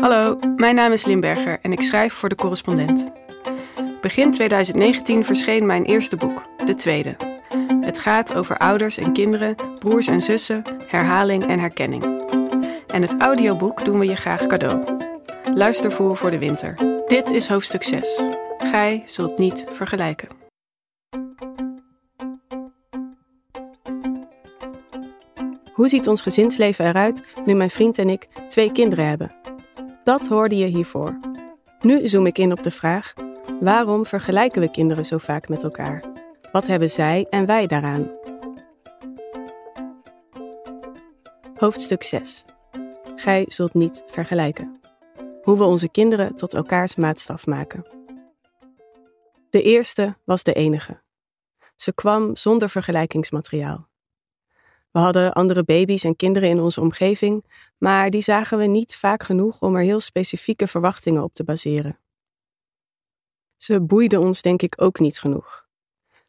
Hallo, mijn naam is Limberger en ik schrijf voor de correspondent. Begin 2019 verscheen mijn eerste boek, de tweede. Het gaat over ouders en kinderen, broers en zussen, herhaling en herkenning. En het audioboek doen we je graag cadeau. Luistervoer voor de winter. Dit is hoofdstuk 6. Gij zult niet vergelijken. Hoe ziet ons gezinsleven eruit nu mijn vriend en ik twee kinderen hebben? Dat hoorde je hiervoor. Nu zoom ik in op de vraag: waarom vergelijken we kinderen zo vaak met elkaar? Wat hebben zij en wij daaraan? Hoofdstuk 6. Gij zult niet vergelijken. Hoe we onze kinderen tot elkaars maatstaf maken. De eerste was de enige. Ze kwam zonder vergelijkingsmateriaal. We hadden andere baby's en kinderen in onze omgeving, maar die zagen we niet vaak genoeg om er heel specifieke verwachtingen op te baseren. Ze boeiden ons denk ik ook niet genoeg.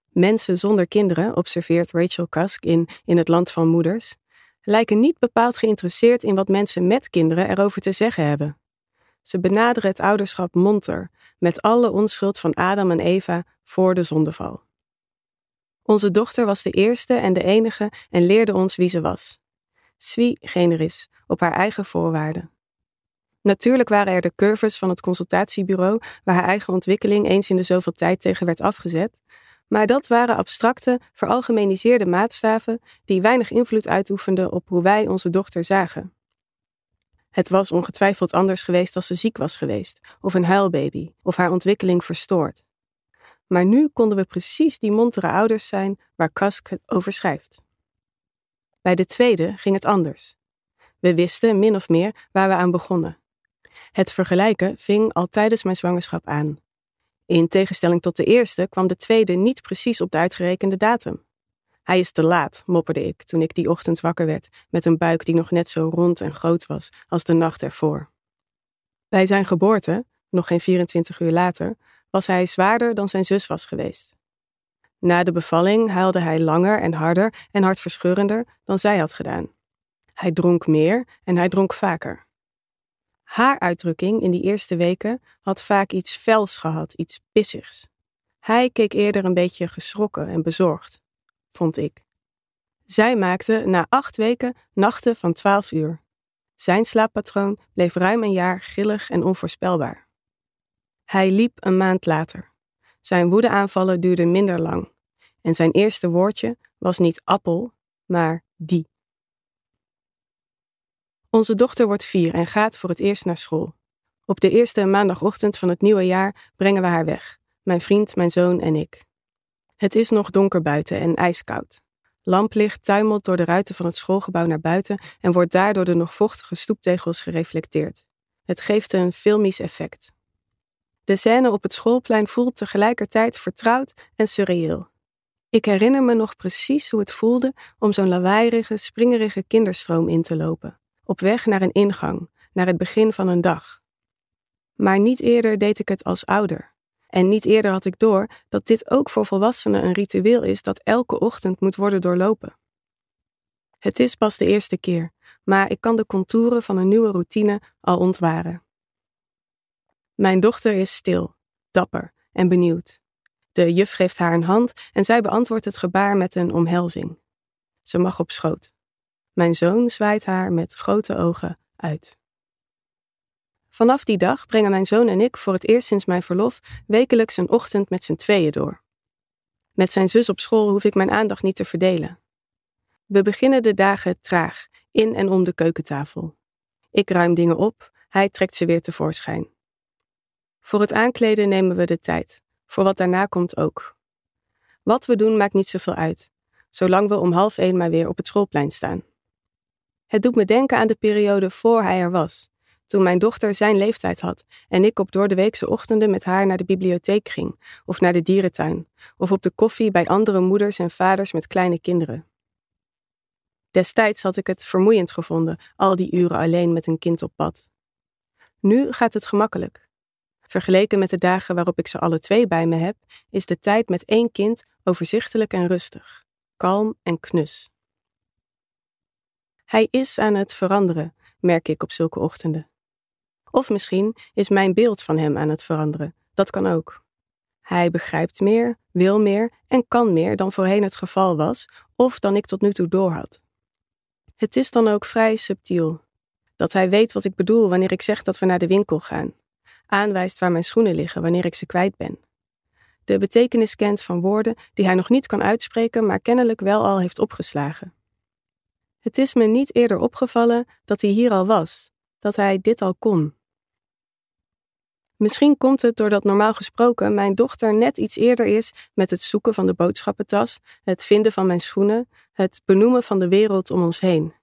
Mensen zonder kinderen, observeert Rachel Cusk in In het Land van Moeders, lijken niet bepaald geïnteresseerd in wat mensen met kinderen erover te zeggen hebben. Ze benaderen het ouderschap monter, met alle onschuld van Adam en Eva voor de zondeval. Onze dochter was de eerste en de enige en leerde ons wie ze was. Sui generis, op haar eigen voorwaarden. Natuurlijk waren er de curves van het consultatiebureau waar haar eigen ontwikkeling eens in de zoveel tijd tegen werd afgezet, maar dat waren abstracte, veralgemeniseerde maatstaven die weinig invloed uitoefenden op hoe wij onze dochter zagen. Het was ongetwijfeld anders geweest als ze ziek was geweest, of een huilbaby, of haar ontwikkeling verstoord. Maar nu konden we precies die montere ouders zijn waar Kask het over schrijft. Bij de tweede ging het anders. We wisten min of meer waar we aan begonnen. Het vergelijken ving al tijdens mijn zwangerschap aan. In tegenstelling tot de eerste kwam de tweede niet precies op de uitgerekende datum. Hij is te laat, mopperde ik toen ik die ochtend wakker werd met een buik die nog net zo rond en groot was als de nacht ervoor. Bij zijn geboorte, nog geen 24 uur later, was hij zwaarder dan zijn zus was geweest. Na de bevalling huilde hij langer en harder en hartverscheurender dan zij had gedaan. Hij dronk meer en hij dronk vaker. Haar uitdrukking in die eerste weken had vaak iets fels gehad, iets pissigs. Hij keek eerder een beetje geschrokken en bezorgd, vond ik. Zij maakte na acht weken nachten van twaalf uur. Zijn slaappatroon bleef ruim een jaar grillig en onvoorspelbaar. Hij liep een maand later. Zijn woedeaanvallen duurden minder lang. En zijn eerste woordje was niet appel, maar die. Onze dochter wordt vier en gaat voor het eerst naar school. Op de eerste maandagochtend van het nieuwe jaar brengen we haar weg. Mijn vriend, mijn zoon en ik. Het is nog donker buiten en ijskoud. Lamplicht tuimelt door de ruiten van het schoolgebouw naar buiten en wordt daardoor de nog vochtige stoeptegels gereflecteerd. Het geeft een filmisch effect. De scène op het schoolplein voelt tegelijkertijd vertrouwd en surreëel. Ik herinner me nog precies hoe het voelde om zo'n lawaaierige, springerige kinderstroom in te lopen, op weg naar een ingang, naar het begin van een dag. Maar niet eerder deed ik het als ouder. En niet eerder had ik door dat dit ook voor volwassenen een ritueel is dat elke ochtend moet worden doorlopen. Het is pas de eerste keer, maar ik kan de contouren van een nieuwe routine al ontwaren. Mijn dochter is stil, dapper en benieuwd. De juf geeft haar een hand en zij beantwoordt het gebaar met een omhelzing. Ze mag op schoot. Mijn zoon zwaait haar met grote ogen uit. Vanaf die dag brengen mijn zoon en ik voor het eerst sinds mijn verlof wekelijks een ochtend met z'n tweeën door. Met zijn zus op school hoef ik mijn aandacht niet te verdelen. We beginnen de dagen traag, in en om de keukentafel. Ik ruim dingen op, hij trekt ze weer tevoorschijn. Voor het aankleden nemen we de tijd, voor wat daarna komt ook. Wat we doen maakt niet zoveel uit, zolang we om half één maar weer op het schoolplein staan. Het doet me denken aan de periode voor hij er was, toen mijn dochter zijn leeftijd had en ik op doordeweekse ochtenden met haar naar de bibliotheek ging, of naar de dierentuin, of op de koffie bij andere moeders en vaders met kleine kinderen. Destijds had ik het vermoeiend gevonden, al die uren alleen met een kind op pad. Nu gaat het gemakkelijk. Vergeleken met de dagen waarop ik ze alle twee bij me heb, is de tijd met één kind overzichtelijk en rustig, kalm en knus. Hij is aan het veranderen, merk ik op zulke ochtenden. Of misschien is mijn beeld van hem aan het veranderen. Dat kan ook. Hij begrijpt meer, wil meer en kan meer dan voorheen het geval was of dan ik tot nu toe doorhad. Het is dan ook vrij subtiel. Dat hij weet wat ik bedoel wanneer ik zeg dat we naar de winkel gaan. Aanwijst waar mijn schoenen liggen wanneer ik ze kwijt ben. De betekenis kent van woorden die hij nog niet kan uitspreken, maar kennelijk wel al heeft opgeslagen. Het is me niet eerder opgevallen dat hij hier al was, dat hij dit al kon. Misschien komt het doordat normaal gesproken mijn dochter net iets eerder is met het zoeken van de boodschappentas, het vinden van mijn schoenen, het benoemen van de wereld om ons heen.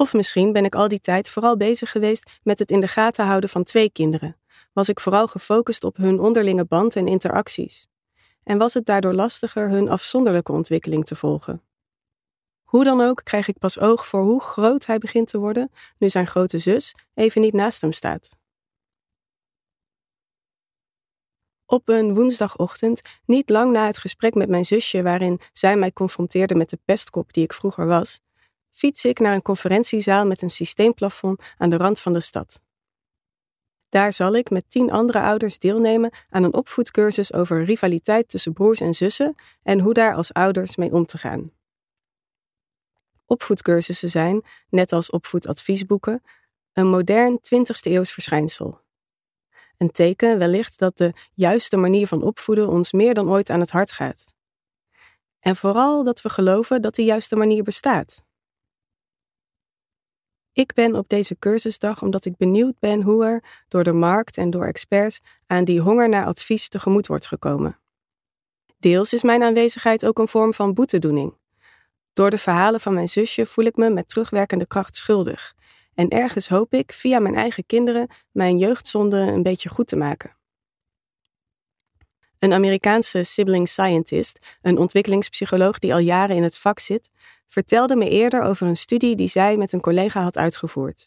Of misschien ben ik al die tijd vooral bezig geweest met het in de gaten houden van twee kinderen. Was ik vooral gefocust op hun onderlinge band en interacties. En was het daardoor lastiger hun afzonderlijke ontwikkeling te volgen. Hoe dan ook krijg ik pas oog voor hoe groot hij begint te worden nu zijn grote zus even niet naast hem staat. Op een woensdagochtend, niet lang na het gesprek met mijn zusje waarin zij mij confronteerde met de pestkop die ik vroeger was, fiets ik naar een conferentiezaal met een systeemplafond aan de rand van de stad. Daar zal ik met tien andere ouders deelnemen aan een opvoedcursus over rivaliteit tussen broers en zussen en hoe daar als ouders mee om te gaan. Opvoedcursussen zijn, net als opvoedadviesboeken, een modern 20e eeuws verschijnsel. Een teken wellicht dat de juiste manier van opvoeden ons meer dan ooit aan het hart gaat. En vooral dat we geloven dat die juiste manier bestaat. Ik ben op deze cursusdag omdat ik benieuwd ben hoe er door de markt en door experts aan die honger naar advies tegemoet wordt gekomen. Deels is mijn aanwezigheid ook een vorm van boetedoening. Door de verhalen van mijn zusje voel ik me met terugwerkende kracht schuldig. En ergens hoop ik via mijn eigen kinderen mijn jeugdzonde een beetje goed te maken. Een Amerikaanse sibling scientist, een ontwikkelingspsycholoog die al jaren in het vak zit, vertelde me eerder over een studie die zij met een collega had uitgevoerd.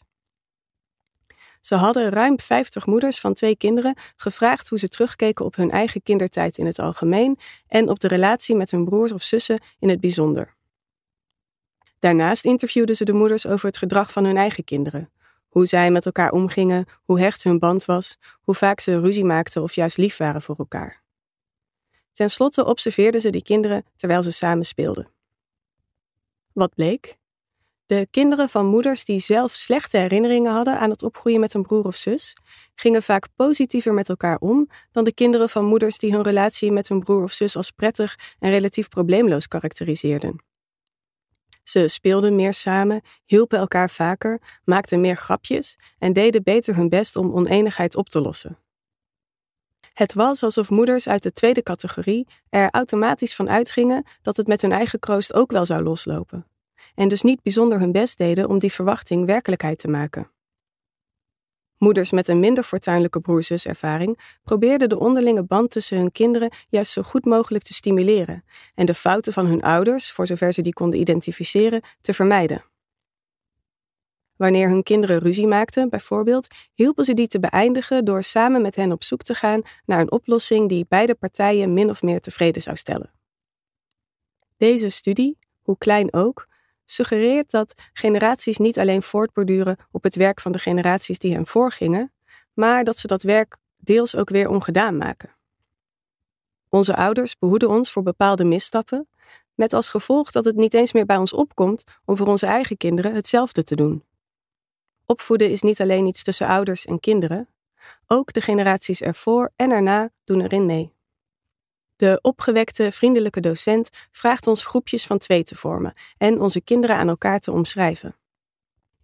Ze hadden ruim 50 moeders van twee kinderen gevraagd hoe ze terugkeken op hun eigen kindertijd in het algemeen en op de relatie met hun broers of zussen in het bijzonder. Daarnaast interviewden ze de moeders over het gedrag van hun eigen kinderen. Hoe zij met elkaar omgingen, hoe hecht hun band was, hoe vaak ze ruzie maakten of juist lief waren voor elkaar. Ten slotte observeerden ze die kinderen terwijl ze samen speelden. Wat bleek? De kinderen van moeders die zelf slechte herinneringen hadden aan het opgroeien met een broer of zus, gingen vaak positiever met elkaar om dan de kinderen van moeders die hun relatie met hun broer of zus als prettig en relatief probleemloos karakteriseerden. Ze speelden meer samen, hielpen elkaar vaker, maakten meer grapjes en deden beter hun best om oneenigheid op te lossen. Het was alsof moeders uit de tweede categorie er automatisch van uitgingen dat het met hun eigen kroost ook wel zou loslopen, en dus niet bijzonder hun best deden om die verwachting werkelijkheid te maken. Moeders met een minder fortuinlijke broerzuservaring probeerden de onderlinge band tussen hun kinderen juist zo goed mogelijk te stimuleren en de fouten van hun ouders, voor zover ze die konden identificeren, te vermijden. Wanneer hun kinderen ruzie maakten, bijvoorbeeld, hielpen ze die te beëindigen door samen met hen op zoek te gaan naar een oplossing die beide partijen min of meer tevreden zou stellen. Deze studie, hoe klein ook, suggereert dat generaties niet alleen voortborduren op het werk van de generaties die hen voorgingen, maar dat ze dat werk deels ook weer ongedaan maken. Onze ouders behoeden ons voor bepaalde misstappen, met als gevolg dat het niet eens meer bij ons opkomt om voor onze eigen kinderen hetzelfde te doen. Opvoeden is niet alleen iets tussen ouders en kinderen, ook de generaties ervoor en erna doen erin mee. De opgewekte, vriendelijke docent vraagt ons groepjes van twee te vormen en onze kinderen aan elkaar te omschrijven.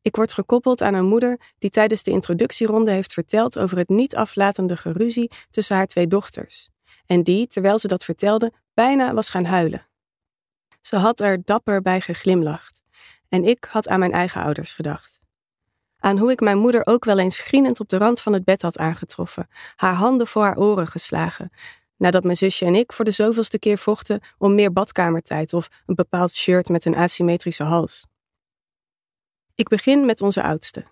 Ik word gekoppeld aan een moeder die tijdens de introductieronde heeft verteld over het niet aflatende geruzie tussen haar twee dochters, en die, terwijl ze dat vertelde, bijna was gaan huilen. Ze had er dapper bij geglimlacht, en ik had aan mijn eigen ouders gedacht aan hoe ik mijn moeder ook wel eens grienend op de rand van het bed had aangetroffen, haar handen voor haar oren geslagen, nadat mijn zusje en ik voor de zoveelste keer vochten om meer badkamertijd of een bepaald shirt met een asymmetrische hals. Ik begin met onze oudste.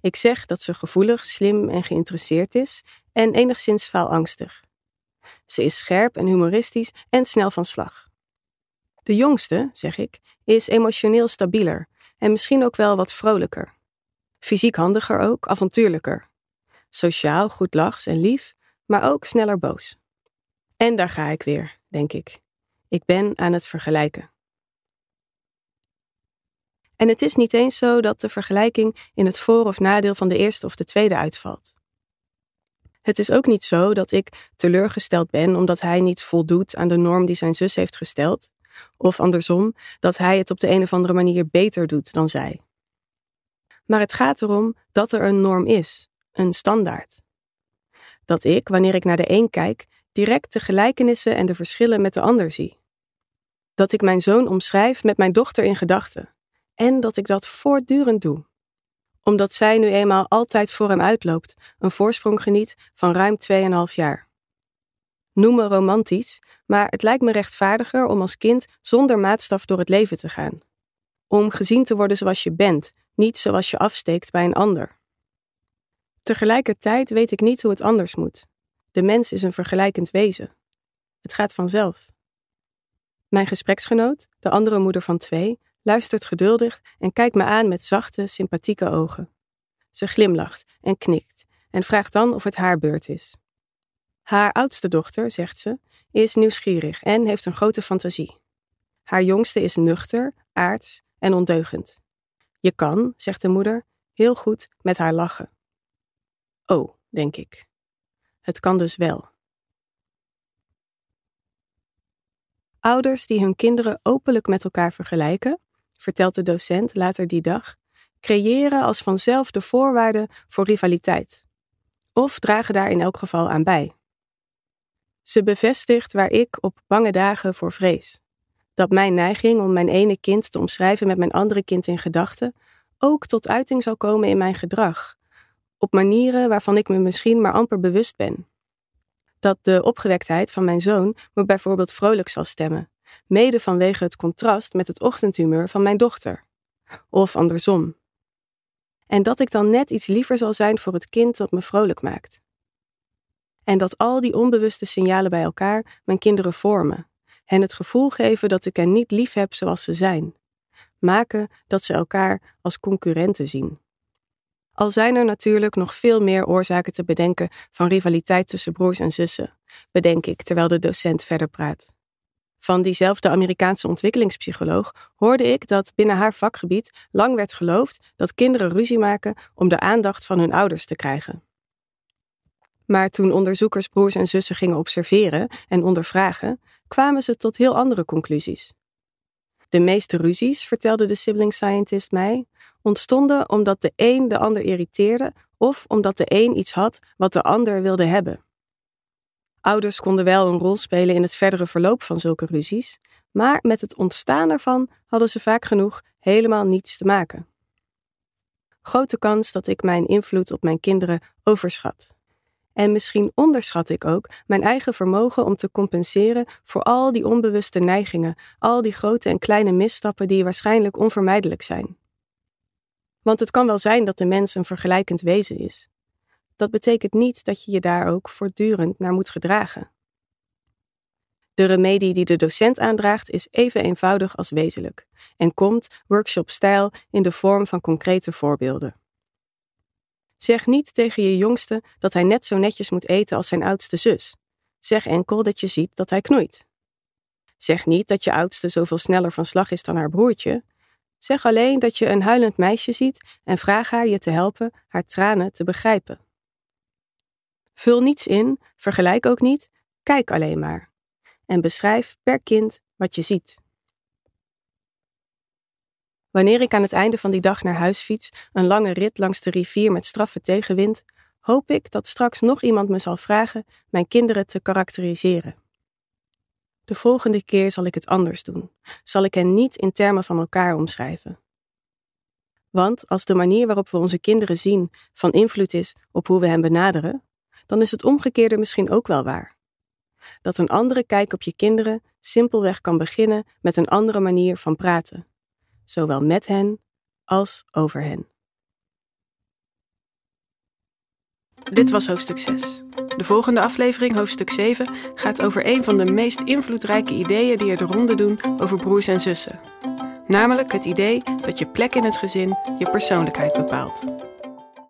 Ik zeg dat ze gevoelig, slim en geïnteresseerd is en enigszins faalangstig. Ze is scherp en humoristisch en snel van slag. De jongste, zeg ik, is emotioneel stabieler en misschien ook wel wat vrolijker. Fysiek handiger ook, avontuurlijker. Sociaal, goed lachs en lief, maar ook sneller boos. En daar ga ik weer, denk ik. Ik ben aan het vergelijken. En het is niet eens zo dat de vergelijking in het voor- of nadeel van de eerste of de tweede uitvalt. Het is ook niet zo dat ik teleurgesteld ben omdat hij niet voldoet aan de norm die zijn zus heeft gesteld, of andersom, dat hij het op de een of andere manier beter doet dan zij. Maar het gaat erom dat er een norm is, een standaard. Dat ik, wanneer ik naar de een kijk, direct de gelijkenissen en de verschillen met de ander zie. Dat ik mijn zoon omschrijf met mijn dochter in gedachten. En dat ik dat voortdurend doe. Omdat zij nu eenmaal altijd voor hem uitloopt, een voorsprong geniet van ruim 2,5 jaar. Noem me romantisch, maar het lijkt me rechtvaardiger om als kind zonder maatstaf door het leven te gaan. Om gezien te worden zoals je bent, niet zoals je afsteekt bij een ander. Tegelijkertijd weet ik niet hoe het anders moet. De mens is een vergelijkend wezen. Het gaat vanzelf. Mijn gespreksgenoot, de andere moeder van twee, luistert geduldig en kijkt me aan met zachte, sympathieke ogen. Ze glimlacht en knikt en vraagt dan of het haar beurt is. Haar oudste dochter, zegt ze, is nieuwsgierig en heeft een grote fantasie. Haar jongste is nuchter, aards en ondeugend. Je kan, zegt de moeder, heel goed met haar lachen. Oh, denk ik. Het kan dus wel. Ouders die hun kinderen openlijk met elkaar vergelijken, vertelt de docent later die dag, creëren als vanzelf de voorwaarden voor rivaliteit. Of dragen daar in elk geval aan bij. Ze bevestigt waar ik op bange dagen voor vrees. Dat mijn neiging om mijn ene kind te omschrijven met mijn andere kind in gedachten ook tot uiting zal komen in mijn gedrag, op manieren waarvan ik me misschien maar amper bewust ben. Dat de opgewektheid van mijn zoon me bijvoorbeeld vrolijk zal stemmen, mede vanwege het contrast met het ochtendhumeur van mijn dochter. Of andersom. En dat ik dan net iets liever zal zijn voor het kind dat me vrolijk maakt. En dat al die onbewuste signalen bij elkaar mijn kinderen vormen, hen het gevoel geven dat ik hen niet lief heb zoals ze zijn, maken dat ze elkaar als concurrenten zien. Al zijn er natuurlijk nog veel meer oorzaken te bedenken van rivaliteit tussen broers en zussen, bedenk ik terwijl de docent verder praat. Van diezelfde Amerikaanse ontwikkelingspsycholoog hoorde ik dat binnen haar vakgebied lang werd geloofd dat kinderen ruzie maken om de aandacht van hun ouders te krijgen. Maar toen onderzoekers broers en zussen gingen observeren en ondervragen, kwamen ze tot heel andere conclusies. De meeste ruzies, vertelde de sibling scientist mij, ontstonden omdat de een de ander irriteerde of omdat de een iets had wat de ander wilde hebben. Ouders konden wel een rol spelen in het verdere verloop van zulke ruzies, maar met het ontstaan ervan hadden ze vaak genoeg helemaal niets te maken. Grote kans dat ik mijn invloed op mijn kinderen overschat. En misschien onderschat ik ook mijn eigen vermogen om te compenseren voor al die onbewuste neigingen, al die grote en kleine misstappen die waarschijnlijk onvermijdelijk zijn. Want het kan wel zijn dat de mens een vergelijkend wezen is. Dat betekent niet dat je je daar ook voortdurend naar moet gedragen. De remedie die de docent aandraagt is even eenvoudig als wezenlijk en komt workshop-stijl in de vorm van concrete voorbeelden. Zeg niet tegen je jongste dat hij net zo netjes moet eten als zijn oudste zus. Zeg enkel dat je ziet dat hij knoeit. Zeg niet dat je oudste zoveel sneller van slag is dan haar broertje. Zeg alleen dat je een huilend meisje ziet en vraag haar je te helpen haar tranen te begrijpen. Vul niets in, vergelijk ook niet, kijk alleen maar. En beschrijf per kind wat je ziet. Wanneer ik aan het einde van die dag naar huis fiets, een lange rit langs de rivier met straffe tegenwind, hoop ik dat straks nog iemand me zal vragen mijn kinderen te karakteriseren. De volgende keer zal ik het anders doen, zal ik hen niet in termen van elkaar omschrijven. Want als de manier waarop we onze kinderen zien van invloed is op hoe we hen benaderen, dan is het omgekeerde misschien ook wel waar. Dat een andere kijk op je kinderen simpelweg kan beginnen met een andere manier van praten zowel met hen als over hen. Dit was hoofdstuk 6. De volgende aflevering, hoofdstuk 7, gaat over een van de meest invloedrijke ideeën die er de ronde doen over broers en zussen. Namelijk het idee dat je plek in het gezin je persoonlijkheid bepaalt.